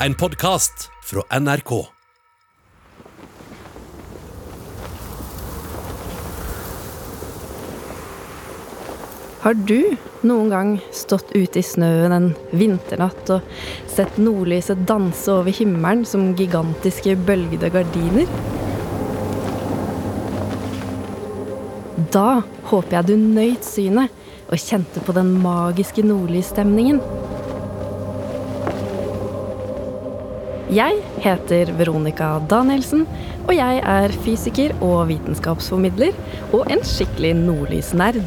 en podkast fra NRK. Har du noen gang stått ute i snøen en vinternatt og sett nordlyset danse over himmelen som gigantiske bølgede gardiner? Da håper jeg du nøyt synet og kjente på den magiske nordlysstemningen. Jeg heter Veronica Danielsen, og jeg er fysiker og vitenskapsformidler og en skikkelig nordlysnerd.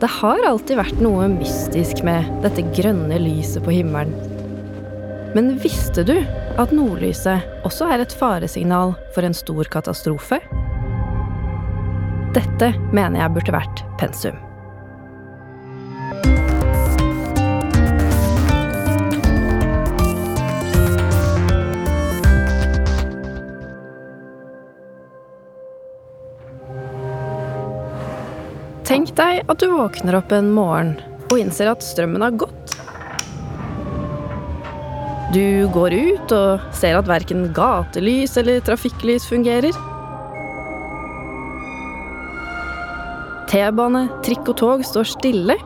Det har alltid vært noe mystisk med dette grønne lyset på himmelen. Men visste du at nordlyset også er et faresignal for en stor katastrofe? Dette mener jeg burde vært pensum. Deg at du våkner opp en morgen og innser at strømmen har gått. Du går ut og ser at verken gatelys eller trafikklys fungerer. T-bane, trikk og tog står stille.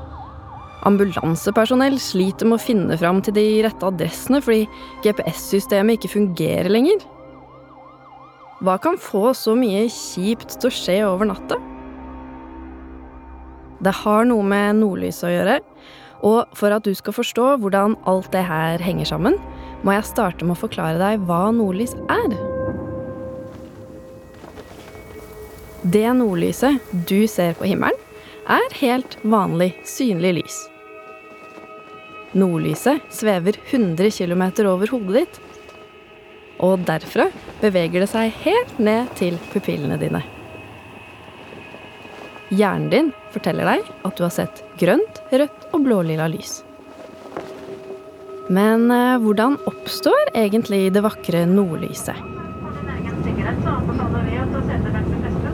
Ambulansepersonell sliter med å finne fram til de rette adressene fordi GPS-systemet ikke fungerer lenger. Hva kan få så mye kjipt til å skje over natta? Det har noe med nordlyset å gjøre. Og for at du skal forstå hvordan alt det her henger sammen, må jeg starte med å forklare deg hva nordlys er. Det nordlyset du ser på himmelen, er helt vanlig synlig lys. Nordlyset svever 100 km over hodet ditt. Og derfra beveger det seg helt ned til pupillene dine. Hjernen din forteller deg at du har sett grønt, rødt og blålilla lys. Men eh, hvordan oppstår egentlig det vakre nordlyset?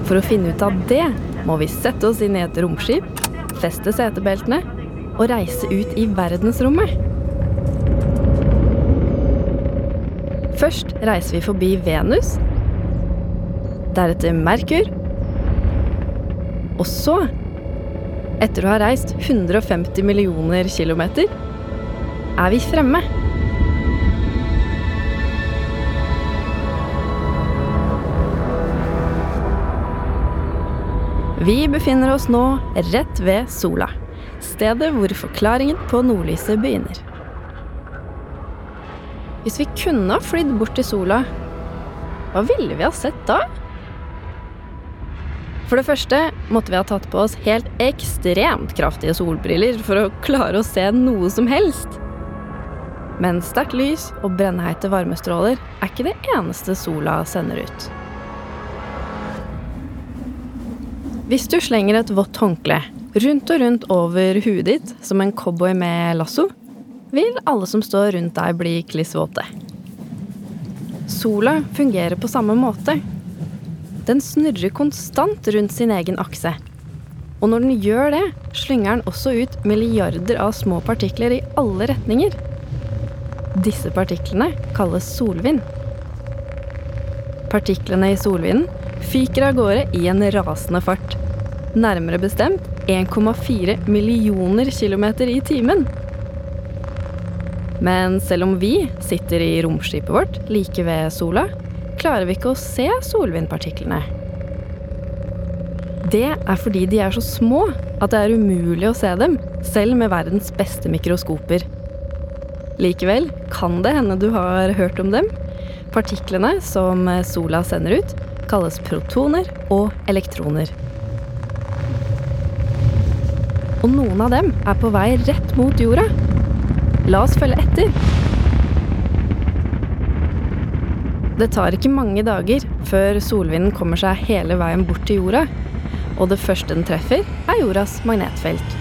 For å finne ut av det må vi sette oss inn i et romskip, feste setebeltene og reise ut i verdensrommet. Først reiser vi forbi Venus, deretter Merkur og så, etter å ha reist 150 millioner kilometer, er vi fremme. Vi befinner oss nå rett ved sola, stedet hvor forklaringen på nordlyset begynner. Hvis vi kunne ha flydd bort til sola, hva ville vi ha sett da? For det første måtte vi ha tatt på oss helt ekstremt kraftige solbriller for å klare å se noe som helst. Men sterkt lys og brennheite varmestråler er ikke det eneste sola sender ut. Hvis du slenger et vått håndkle rundt og rundt over huet ditt som en cowboy med lasso, vil alle som står rundt deg, bli kliss våte. Sola fungerer på samme måte. Den snurrer konstant rundt sin egen akse. Og når den gjør det, slynger den også ut milliarder av små partikler i alle retninger. Disse partiklene kalles solvind. Partiklene i solvinden fyker av gårde i en rasende fart. Nærmere bestemt 1,4 millioner kilometer i timen. Men selv om vi sitter i romskipet vårt like ved sola, klarer vi ikke å se solvindpartiklene. Det er fordi de er så små at det er umulig å se dem, selv med verdens beste mikroskoper. Likevel kan det hende du har hørt om dem. Partiklene som sola sender ut, kalles protoner og elektroner. Og noen av dem er på vei rett mot jorda. La oss følge etter. Det tar ikke mange dager før solvinden kommer seg hele veien bort til jorda. Og det første den treffer, er jordas magnetfelt.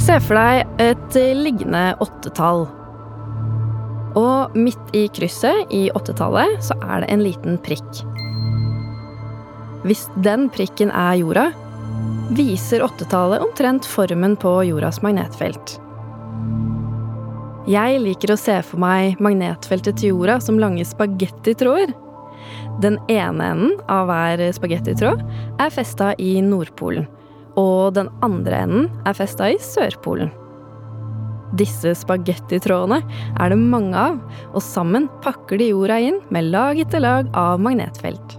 Se for deg et liggende åttetall. Og midt i krysset i åttetallet så er det en liten prikk. Hvis den prikken er jorda, viser åttetallet omtrent formen på jordas magnetfelt. Jeg liker å se for meg magnetfeltet til jorda som lange spagettitråder. Den ene enden av hver spagettitråd er festa i Nordpolen, og den andre enden er festa i Sørpolen. Disse spagettitrådene er det mange av, og sammen pakker de jorda inn med lag etter lag av magnetfelt.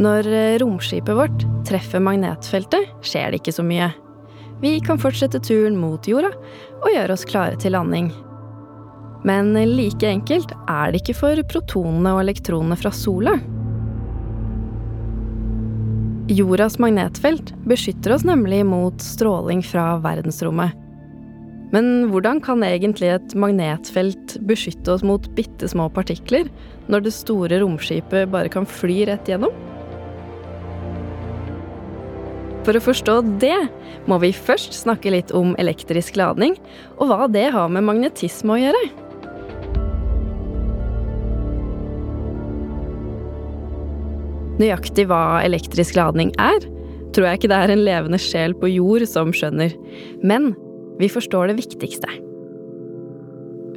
Når romskipet vårt treffer magnetfeltet, skjer det ikke så mye. Vi kan fortsette turen mot jorda og gjøre oss klare til landing. Men like enkelt er det ikke for protonene og elektronene fra sola. Jordas magnetfelt beskytter oss nemlig mot stråling fra verdensrommet. Men hvordan kan egentlig et magnetfelt beskytte oss mot bitte små partikler, når det store romskipet bare kan fly rett gjennom? For å forstå det må vi først snakke litt om elektrisk ladning, og hva det har med magnetisme å gjøre. Nøyaktig hva elektrisk ladning er, tror jeg ikke det er en levende sjel på jord som skjønner, men vi forstår det viktigste.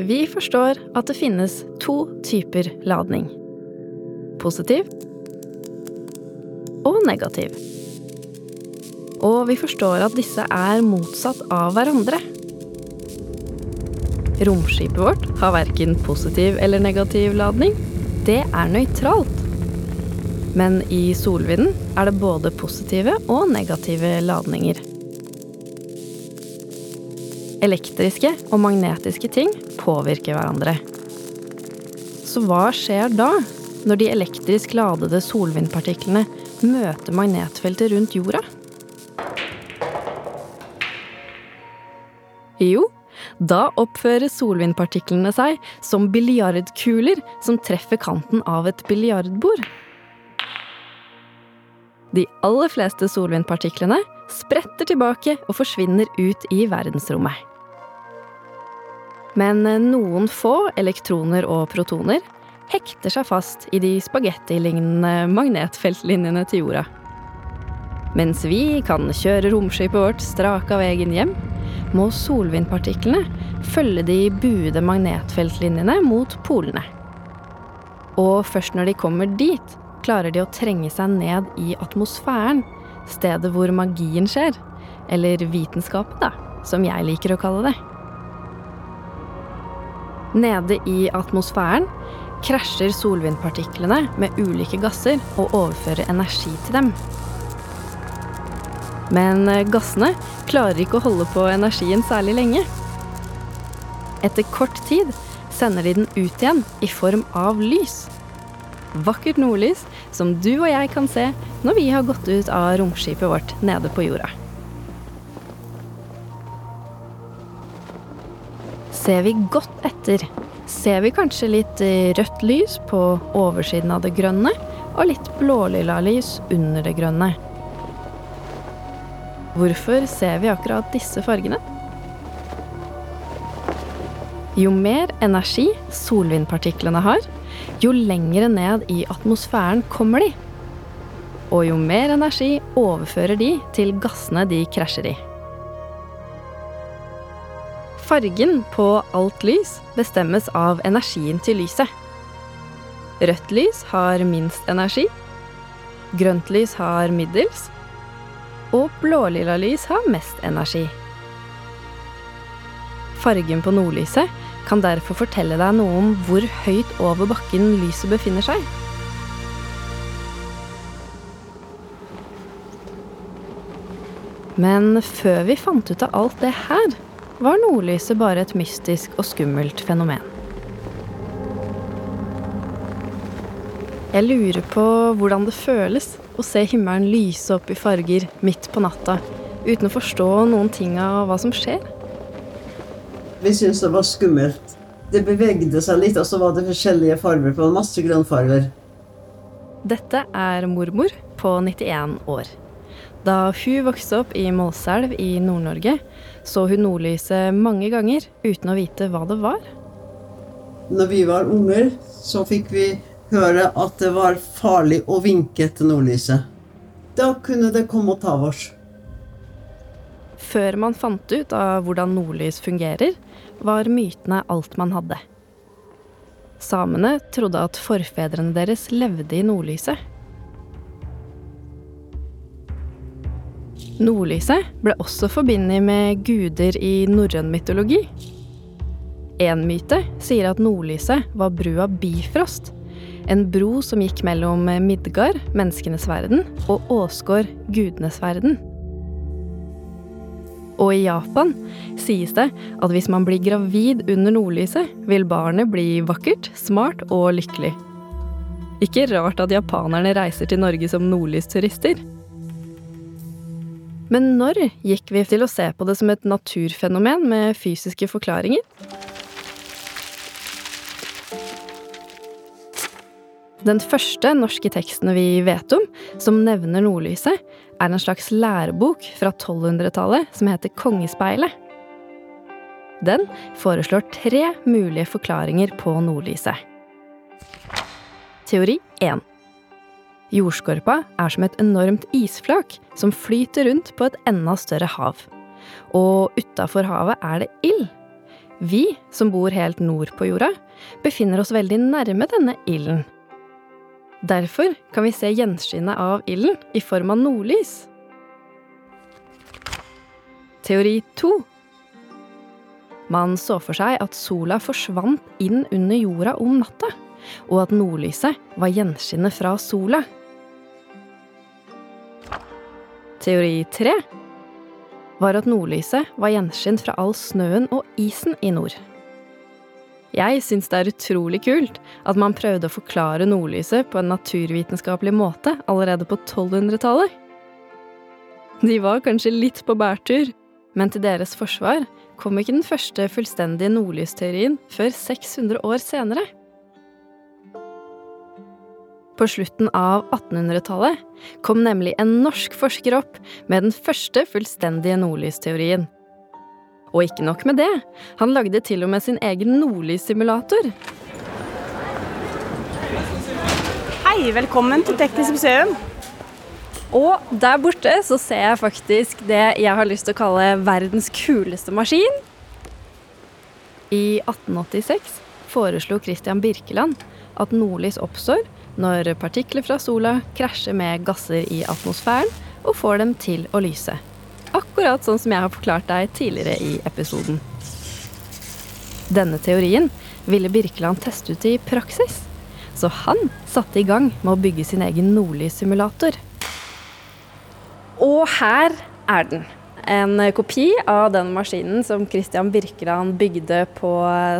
Vi forstår at det finnes to typer ladning. Positiv og negativ og vi forstår at disse er motsatt av hverandre. Romskipet vårt har verken positiv eller negativ ladning. Det er nøytralt. Men i solvinden er det både positive og negative ladninger. Elektriske og magnetiske ting påvirker hverandre. Så hva skjer da, når de elektrisk ladede solvindpartiklene møter magnetfeltet rundt jorda? Jo, da oppfører solvindpartiklene seg som biljardkuler som treffer kanten av et biljardbord. De aller fleste solvindpartiklene spretter tilbake og forsvinner ut i verdensrommet. Men noen få elektroner og protoner hekter seg fast i de spagettilignende magnetfeltlinjene til jorda. Mens vi kan kjøre romskipet vårt strak av veien hjem, må solvindpartiklene følge de buede magnetfeltlinjene mot polene. Og først når de kommer dit, klarer de å trenge seg ned i atmosfæren, stedet hvor magien skjer. Eller vitenskapen, da, som jeg liker å kalle det. Nede i atmosfæren krasjer solvindpartiklene med ulike gasser og overfører energi til dem. Men eh, gassene klarer ikke å holde på energien særlig lenge. Etter kort tid sender de den ut igjen i form av lys. Vakkert nordlys som du og jeg kan se når vi har gått ut av romskipet vårt nede på jorda. Ser vi godt etter, ser vi kanskje litt rødt lys på oversiden av det grønne, og litt blålilla lys under det grønne. Hvorfor ser vi akkurat disse fargene? Jo mer energi solvindpartiklene har, jo lengre ned i atmosfæren kommer de. Og jo mer energi overfører de til gassene de krasjer i. Fargen på alt lys bestemmes av energien til lyset. Rødt lys har minst energi. Grønt lys har middels og blålilla lys har mest energi. Fargen på nordlyset kan derfor fortelle deg noe om hvor høyt over bakken lyset befinner seg. Men før vi fant ut av alt det her, var nordlyset bare et mystisk og skummelt fenomen. Jeg lurer på hvordan det føles å se himmelen lyse opp i farger midt på natta, uten å forstå noen ting av hva som skjer. Vi syntes det var skummelt. Det bevegde seg litt, og så var det forskjellige farger på masse grønnfarger. Dette er mormor på 91 år. Da hun vokste opp i Målselv i Nord-Norge, så hun nordlyset mange ganger uten å vite hva det var. Når vi var unger, så fikk vi høre at det var farlig å vinke til nordlyset. da kunne det komme og ta oss. Før man fant ut av hvordan nordlys fungerer, var mytene alt man hadde. Samene trodde at forfedrene deres levde i nordlyset. Nordlyset ble også forbundet med guder i norrøn mytologi. En myte sier at nordlyset var brua Bifrost, en bro som gikk mellom Midgard, menneskenes verden, og Åsgård, gudenes verden. Og i Japan sies det at hvis man blir gravid under nordlyset, vil barnet bli vakkert, smart og lykkelig. Ikke rart at japanerne reiser til Norge som nordlysturister. Men når gikk vi til å se på det som et naturfenomen med fysiske forklaringer? Den første norske teksten vi vet om som nevner nordlyset, er en slags lærebok fra 1200-tallet som heter Kongespeilet. Den foreslår tre mulige forklaringer på nordlyset. Teori 1. Jordskorpa er som et enormt isflak som flyter rundt på et enda større hav. Og utafor havet er det ild. Vi, som bor helt nord på jorda, befinner oss veldig nærme denne ilden. Derfor kan vi se gjenskinnet av ilden i form av nordlys. Teori 2. Man så for seg at sola forsvant inn under jorda om natta, og at nordlyset var gjenskinnet fra sola. Teori 3 var at nordlyset var gjenskinn fra all snøen og isen i nord. Jeg syns det er utrolig kult at man prøvde å forklare nordlyset på en naturvitenskapelig måte allerede på 1200-tallet. De var kanskje litt på bærtur, men til deres forsvar kom ikke den første fullstendige nordlysteorien før 600 år senere. På slutten av 1800-tallet kom nemlig en norsk forsker opp med den første fullstendige nordlysteorien. Og ikke nok med det, han lagde til og med sin egen nordlyssimulator. Hei, velkommen til Teknisk museum. Og der borte så ser jeg faktisk det jeg har lyst til å kalle verdens kuleste maskin. I 1886 foreslo Christian Birkeland at nordlys oppstår når partikler fra sola krasjer med gasser i atmosfæren og får dem til å lyse. Akkurat sånn som jeg har forklart deg tidligere i episoden. Denne teorien ville Birkeland teste ut i praksis, så han satte i gang med å bygge sin egen nordlyssimulator. Og her er den. En kopi av den maskinen som Christian Birkeland bygde på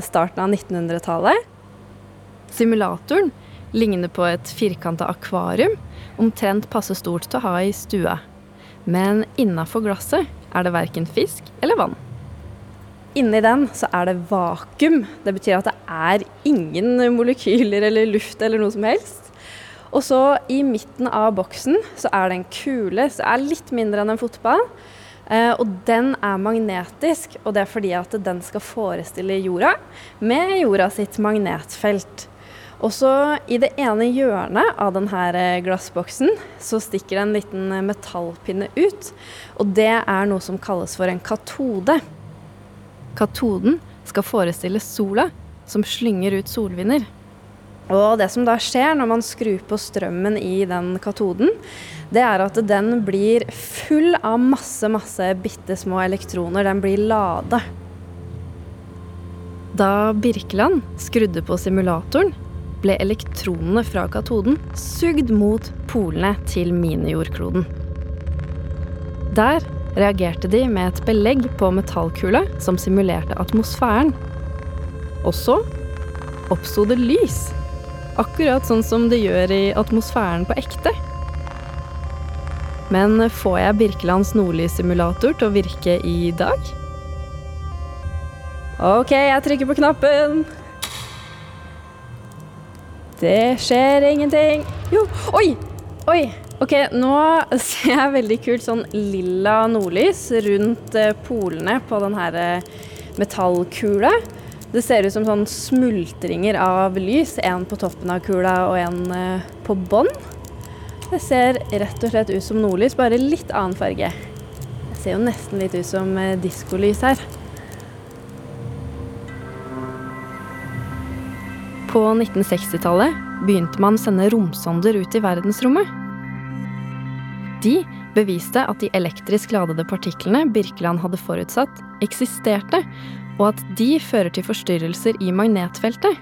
starten av 1900-tallet. Simulatoren ligner på et firkanta akvarium, omtrent passe stort til å ha i stua. Men innafor glasset er det verken fisk eller vann. Inni den så er det vakuum. Det betyr at det er ingen molekyler eller luft eller noe som helst. Og så i midten av boksen så er det en kule som er litt mindre enn en fotball. Eh, og den er magnetisk, og det er fordi at den skal forestille jorda med jorda sitt magnetfelt. Og så i det ene hjørnet av denne eh, glassboksen så stikker det en liten eh, metallpinne ut. Og det er noe som kalles for en katode. Katoden skal forestille sola som slynger ut solvinder. Og det som da skjer når man skrur på strømmen i den katoden, det er at den blir full av masse, masse bitte små elektroner. Den blir lada. Da Birkeland skrudde på simulatoren, ble elektronene fra katoden sugd mot polene til minijordkloden. Der reagerte de med et belegg på metallkule som simulerte atmosfæren. Og så oppsto det lys. Akkurat sånn som det gjør i atmosfæren på ekte. Men får jeg Birkelands nordlyssimulator til å virke i dag? OK, jeg trykker på knappen. Det skjer ingenting. Jo, oi! Oi! Ok, nå ser jeg veldig kult sånn lilla nordlys rundt eh, polene på den her eh, metallkula. Det ser ut som sånn smultringer av lys. En på toppen av kula og en eh, på bånn. Det ser rett og slett ut som nordlys, bare litt annen farge. Det ser jo nesten litt ut som diskolys her. På 1960-tallet begynte man å sende romsonder ut i verdensrommet. De beviste at de elektrisk ladede partiklene Birkeland hadde forutsatt, eksisterte, og at de fører til forstyrrelser i magnetfeltet.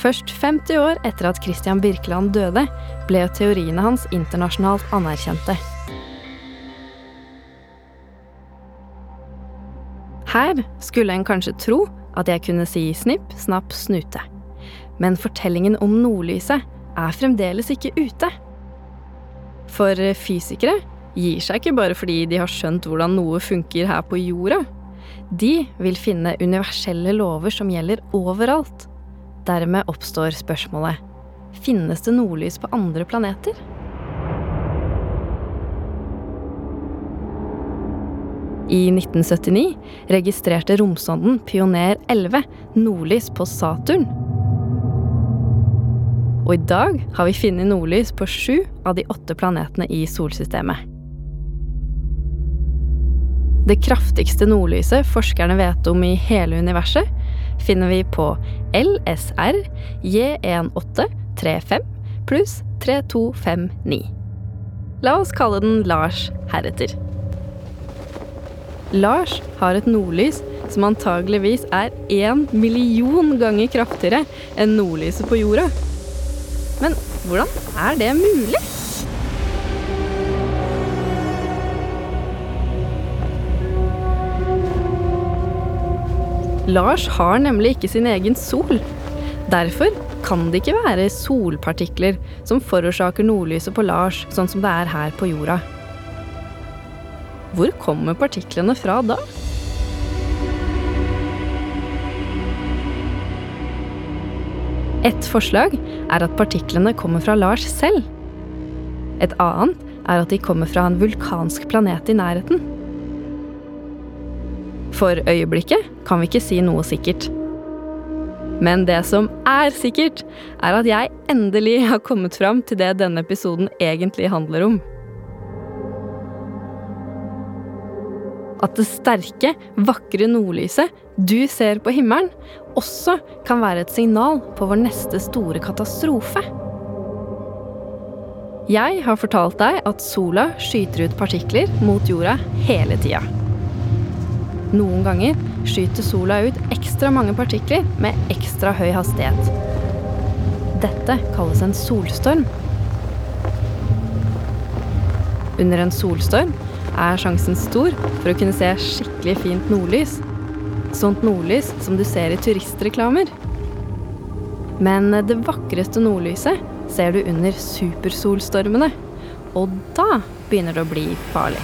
Først 50 år etter at Christian Birkeland døde, ble teoriene hans internasjonalt anerkjente. Her skulle en kanskje tro at jeg kunne si snipp, snapp, snute. Men fortellingen om nordlyset er fremdeles ikke ute. For fysikere gir seg ikke bare fordi de har skjønt hvordan noe funker her på jorda. De vil finne universelle lover som gjelder overalt. Dermed oppstår spørsmålet finnes det nordlys på andre planeter? I 1979 registrerte romsonden Pioner 11 nordlys på Saturn. Og i dag har vi funnet nordlys på sju av de åtte planetene i solsystemet. Det kraftigste nordlyset forskerne vet om i hele universet, finner vi på LSR J1835 pluss 3259. La oss kalle den Lars heretter. Lars har et nordlys som antageligvis er én million ganger kraftigere enn nordlyset på jorda. Men hvordan er det mulig? Lars har nemlig ikke sin egen sol. Derfor kan det ikke være solpartikler som forårsaker nordlyset på Lars, sånn som det er her på jorda. Hvor kommer partiklene fra da? Et forslag er at partiklene kommer fra Lars selv. Et annet er at de kommer fra en vulkansk planet i nærheten. For øyeblikket kan vi ikke si noe sikkert. Men det som er sikkert, er at jeg endelig har kommet fram til det denne episoden egentlig handler om. At det sterke, vakre nordlyset du ser på himmelen, også kan være et signal på vår neste store katastrofe. Jeg har fortalt deg at sola skyter ut partikler mot jorda hele tida. Noen ganger skyter sola ut ekstra mange partikler med ekstra høy hastighet. Dette kalles en solstorm. Under en solstorm er sjansen stor for å kunne se skikkelig fint nordlys. Sånt nordlys som du ser i turistreklamer. Men det vakreste nordlyset ser du under supersolstormene. Og da begynner det å bli farlig.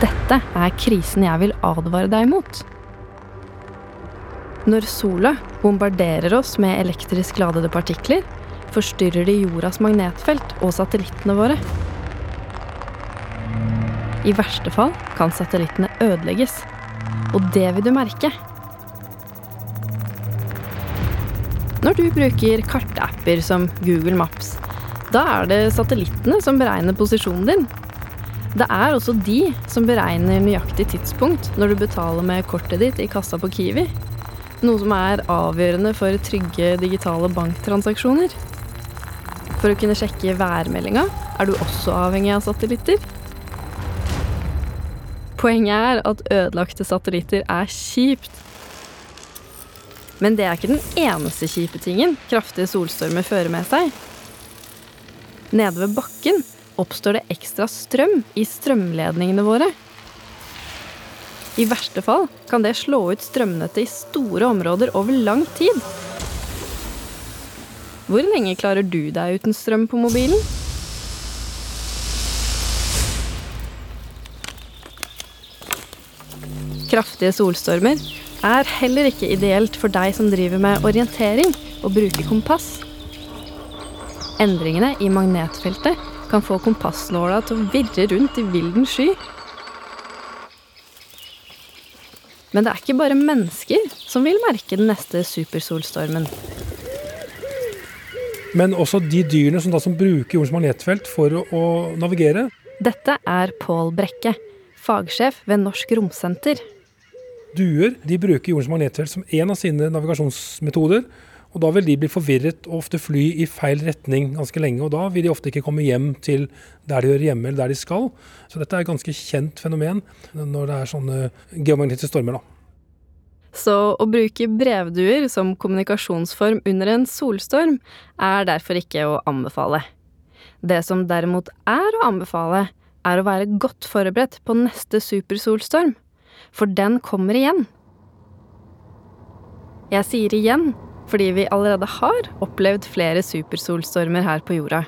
Dette er krisen jeg vil advare deg mot. Når sola bombarderer oss med elektrisk ladede partikler, forstyrrer de jordas magnetfelt og satellittene våre. I verste fall kan satellittene ødelegges. Og det vil du merke. Når du bruker kartapper som Google Maps, da er det satellittene som beregner posisjonen din. Det er også de som beregner nøyaktig tidspunkt når du betaler med kortet ditt i kassa på Kiwi. Noe som er avgjørende for trygge digitale banktransaksjoner. For å kunne sjekke værmeldinga er du også avhengig av satellitter. Poenget er at ødelagte satellitter er kjipt. Men det er ikke den eneste kjipe tingen kraftige solstormer fører med seg. Nede ved bakken oppstår det ekstra strøm i strømledningene våre. I verste fall kan det slå ut strømnettet i store områder over lang tid. Hvor lenge klarer du deg uten strøm på mobilen? Kraftige solstormer er heller ikke ideelt for deg som driver med orientering og bruker kompass. Endringene i magnetfeltet kan få kompassnåla til å virre rundt i vilden sky. Men det er ikke bare mennesker som vil merke den neste supersolstormen. Men også de dyrene som, da, som bruker jordens magnetfelt for å, å navigere. Dette er Pål Brekke, fagsjef ved Norsk Romsenter. Duer de bruker jordens magnetfelt som en av sine navigasjonsmetoder. Og Da vil de bli forvirret og ofte fly i feil retning ganske lenge. og Da vil de ofte ikke komme hjem til der de hører hjemme eller der de skal. Så dette er et ganske kjent fenomen når det er sånne geomagnetiske stormer. da. Så å bruke brevduer som kommunikasjonsform under en solstorm er derfor ikke å anbefale. Det som derimot er å anbefale, er å være godt forberedt på neste supersolstorm. For den kommer igjen. Jeg sier igjen fordi vi allerede har opplevd flere supersolstormer her på jorda.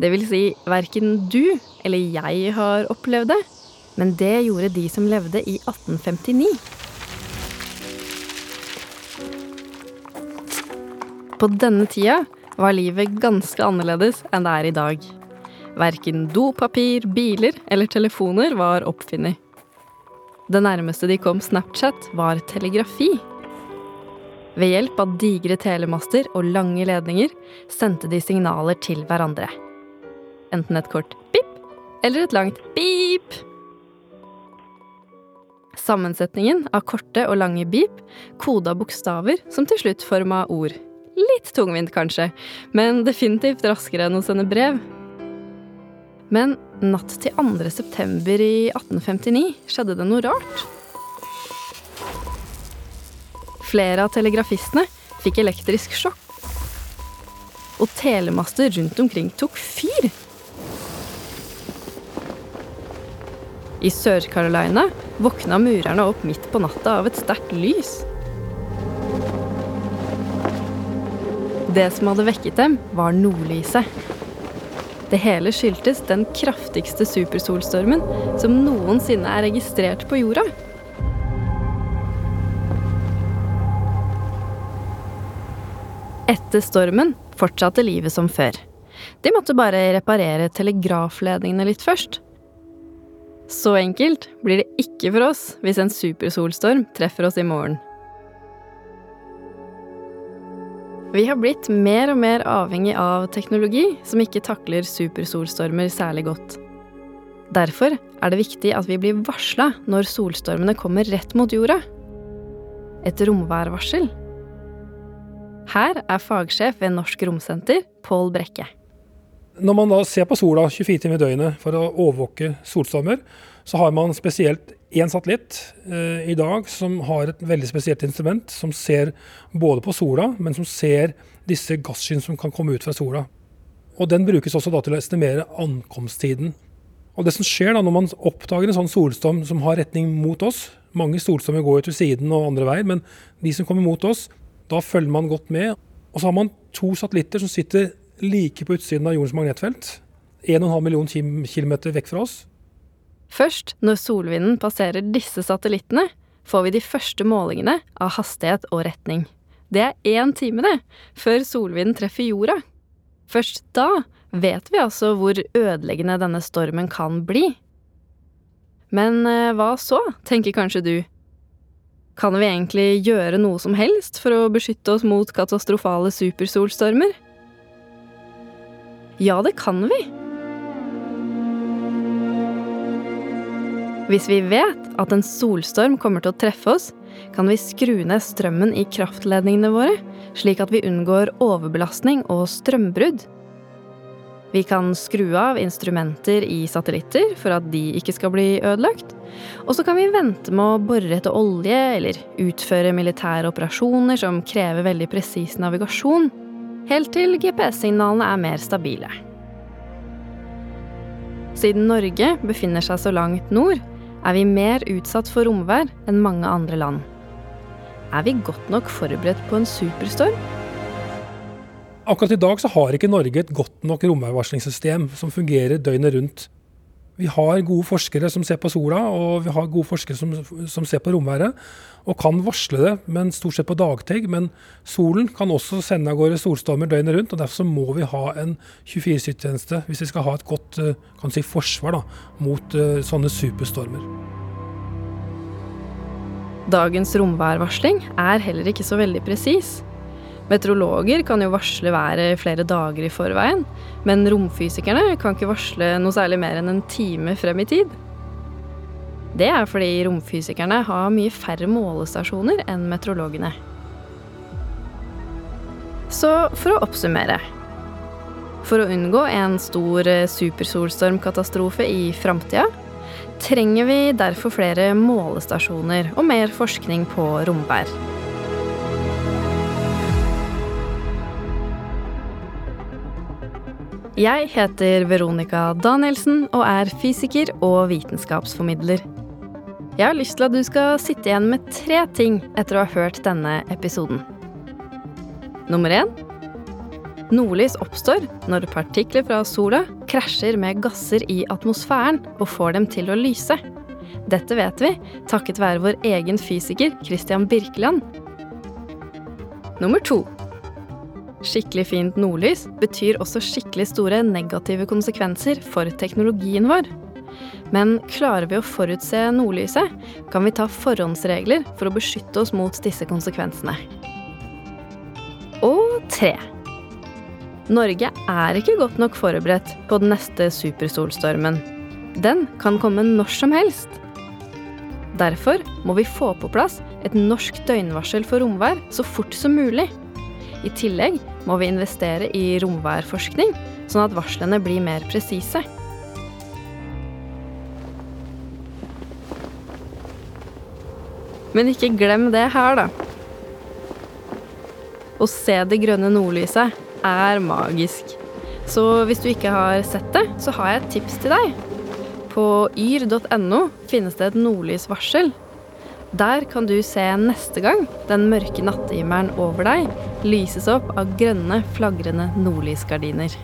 Det vil si, verken du eller jeg har opplevd det, men det gjorde de som levde i 1859. På denne tida var livet ganske annerledes enn det er i dag. Verken dopapir, biler eller telefoner var oppfunnet. Det nærmeste de kom Snapchat, var telegrafi. Ved hjelp av digre telemaster og lange ledninger sendte de signaler til hverandre. Enten et kort pip eller et langt pip. Sammensetningen av korte og lange bip koda bokstaver som til slutt forma ord. Litt tungvint, kanskje, men definitivt raskere enn å sende brev. Men natt til 2. september i 1859 skjedde det noe rart. Flere av telegrafistene fikk elektrisk sjokk. Og telemaster rundt omkring tok fyr. I Sør-Carolina våkna murerne opp midt på natta av et sterkt lys. Det som hadde vekket dem, var nordlyset. Det hele skyldtes den kraftigste supersolstormen som noensinne er registrert på jorda. Etter stormen fortsatte livet som før. De måtte bare reparere telegrafledningene litt først. Så enkelt blir det ikke for oss hvis en supersolstorm treffer oss i morgen. Vi har blitt mer og mer avhengig av teknologi som ikke takler supersolstormer særlig godt. Derfor er det viktig at vi blir varsla når solstormene kommer rett mot jorda. Et romværvarsel. Her er fagsjef ved Norsk Romsenter, Pål Brekke. Når man da ser på sola 24 timer i døgnet for å overvåke solstormer, så har man spesielt én satellitt eh, i dag som har et veldig spesielt instrument, som ser både på sola, men som ser disse gasskinn som kan komme ut fra sola. Og Den brukes også da til å estimere ankomsttiden. Og det som skjer da når man oppdager en sånn solstorm som har retning mot oss Mange solstormer går jo til siden og andre veier, men de som kommer mot oss, da følger man godt med. Og så har man to satellitter som sitter like på utsiden av jordens magnetfelt. 1,5 million kilometer vekk fra oss. Først når solvinden passerer disse satellittene, får vi de første målingene av hastighet og retning. Det er én time, det, før solvinden treffer jorda. Først da vet vi altså hvor ødeleggende denne stormen kan bli. Men eh, hva så, tenker kanskje du. Kan vi egentlig gjøre noe som helst for å beskytte oss mot katastrofale supersolstormer? Ja, det kan vi. Hvis vi vet at en solstorm kommer til å treffe oss, kan vi skru ned strømmen i kraftledningene våre, slik at vi unngår overbelastning og strømbrudd. Vi kan skru av instrumenter i satellitter for at de ikke skal bli ødelagt. Og så kan vi vente med å bore etter olje eller utføre militære operasjoner som krever veldig presis navigasjon, helt til GPS-signalene er mer stabile. Siden Norge befinner seg så langt nord, er vi mer utsatt for romvær enn mange andre land. Er vi godt nok forberedt på en superstorm? Akkurat i dag så har ikke Norge et godt nok romværvarslingssystem som fungerer døgnet rundt. Vi har gode forskere som ser på sola, og vi har gode forskere som, som ser på romværet. Og kan varsle det, men stort sett på dagtid. Men solen kan også sende av gårde solstormer døgnet rundt. og Derfor må vi ha en 24-7-tjeneste hvis vi skal ha et godt kan si, forsvar da, mot uh, sånne superstormer. Dagens romværvarsling er heller ikke så veldig presis. Meteorologer kan jo varsle været flere dager i forveien, men romfysikerne kan ikke varsle noe særlig mer enn en time frem i tid. Det er fordi romfysikerne har mye færre målestasjoner enn meteorologene. Så for å oppsummere. For å unngå en stor eh, supersolstormkatastrofe i framtida, trenger vi derfor flere målestasjoner og mer forskning på romvær. Jeg heter Veronica Danielsen og er fysiker og vitenskapsformidler. Jeg har lyst til at du skal sitte igjen med tre ting etter å ha hørt denne episoden. Nummer én Nordlys oppstår når partikler fra sola krasjer med gasser i atmosfæren og får dem til å lyse. Dette vet vi takket være vår egen fysiker Christian Birkeland. Nummer to. Skikkelig fint nordlys betyr også skikkelig store negative konsekvenser for teknologien vår. Men klarer vi å forutse nordlyset, kan vi ta forhåndsregler for å beskytte oss mot disse konsekvensene. Og tre. Norge er ikke godt nok forberedt på den neste supersolstormen. Den kan komme når som helst. Derfor må vi få på plass et norsk døgnvarsel for romvær så fort som mulig. I tillegg må vi investere i romværforskning, sånn at varslene blir mer presise. Men ikke glem det her, da. Å se det grønne nordlyset er magisk. Så hvis du ikke har sett det, så har jeg et tips til deg. På yr.no finnes det et nordlysvarsel. Der kan du se neste gang den mørke nattehimmelen over deg lyses opp av grønne, flagrende nordlysgardiner.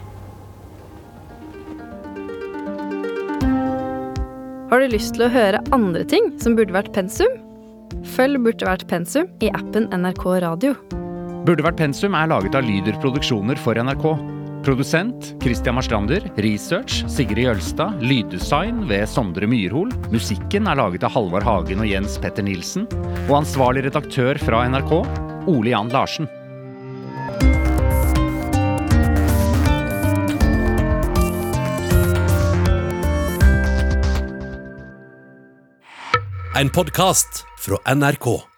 Har du lyst til å høre andre ting som burde vært pensum? Følg Burde vært pensum i appen NRK Radio. Burde vært pensum er laget av Lyder Produksjoner for NRK. Produsent Christian Marstrander. Research Sigrid Jølstad. Lyddesign ved Sondre Myrhol. Musikken er laget av Halvard Hagen og Jens Petter Nilsen. Og ansvarlig redaktør fra NRK Ole Jan Larsen. En podkast fra NRK.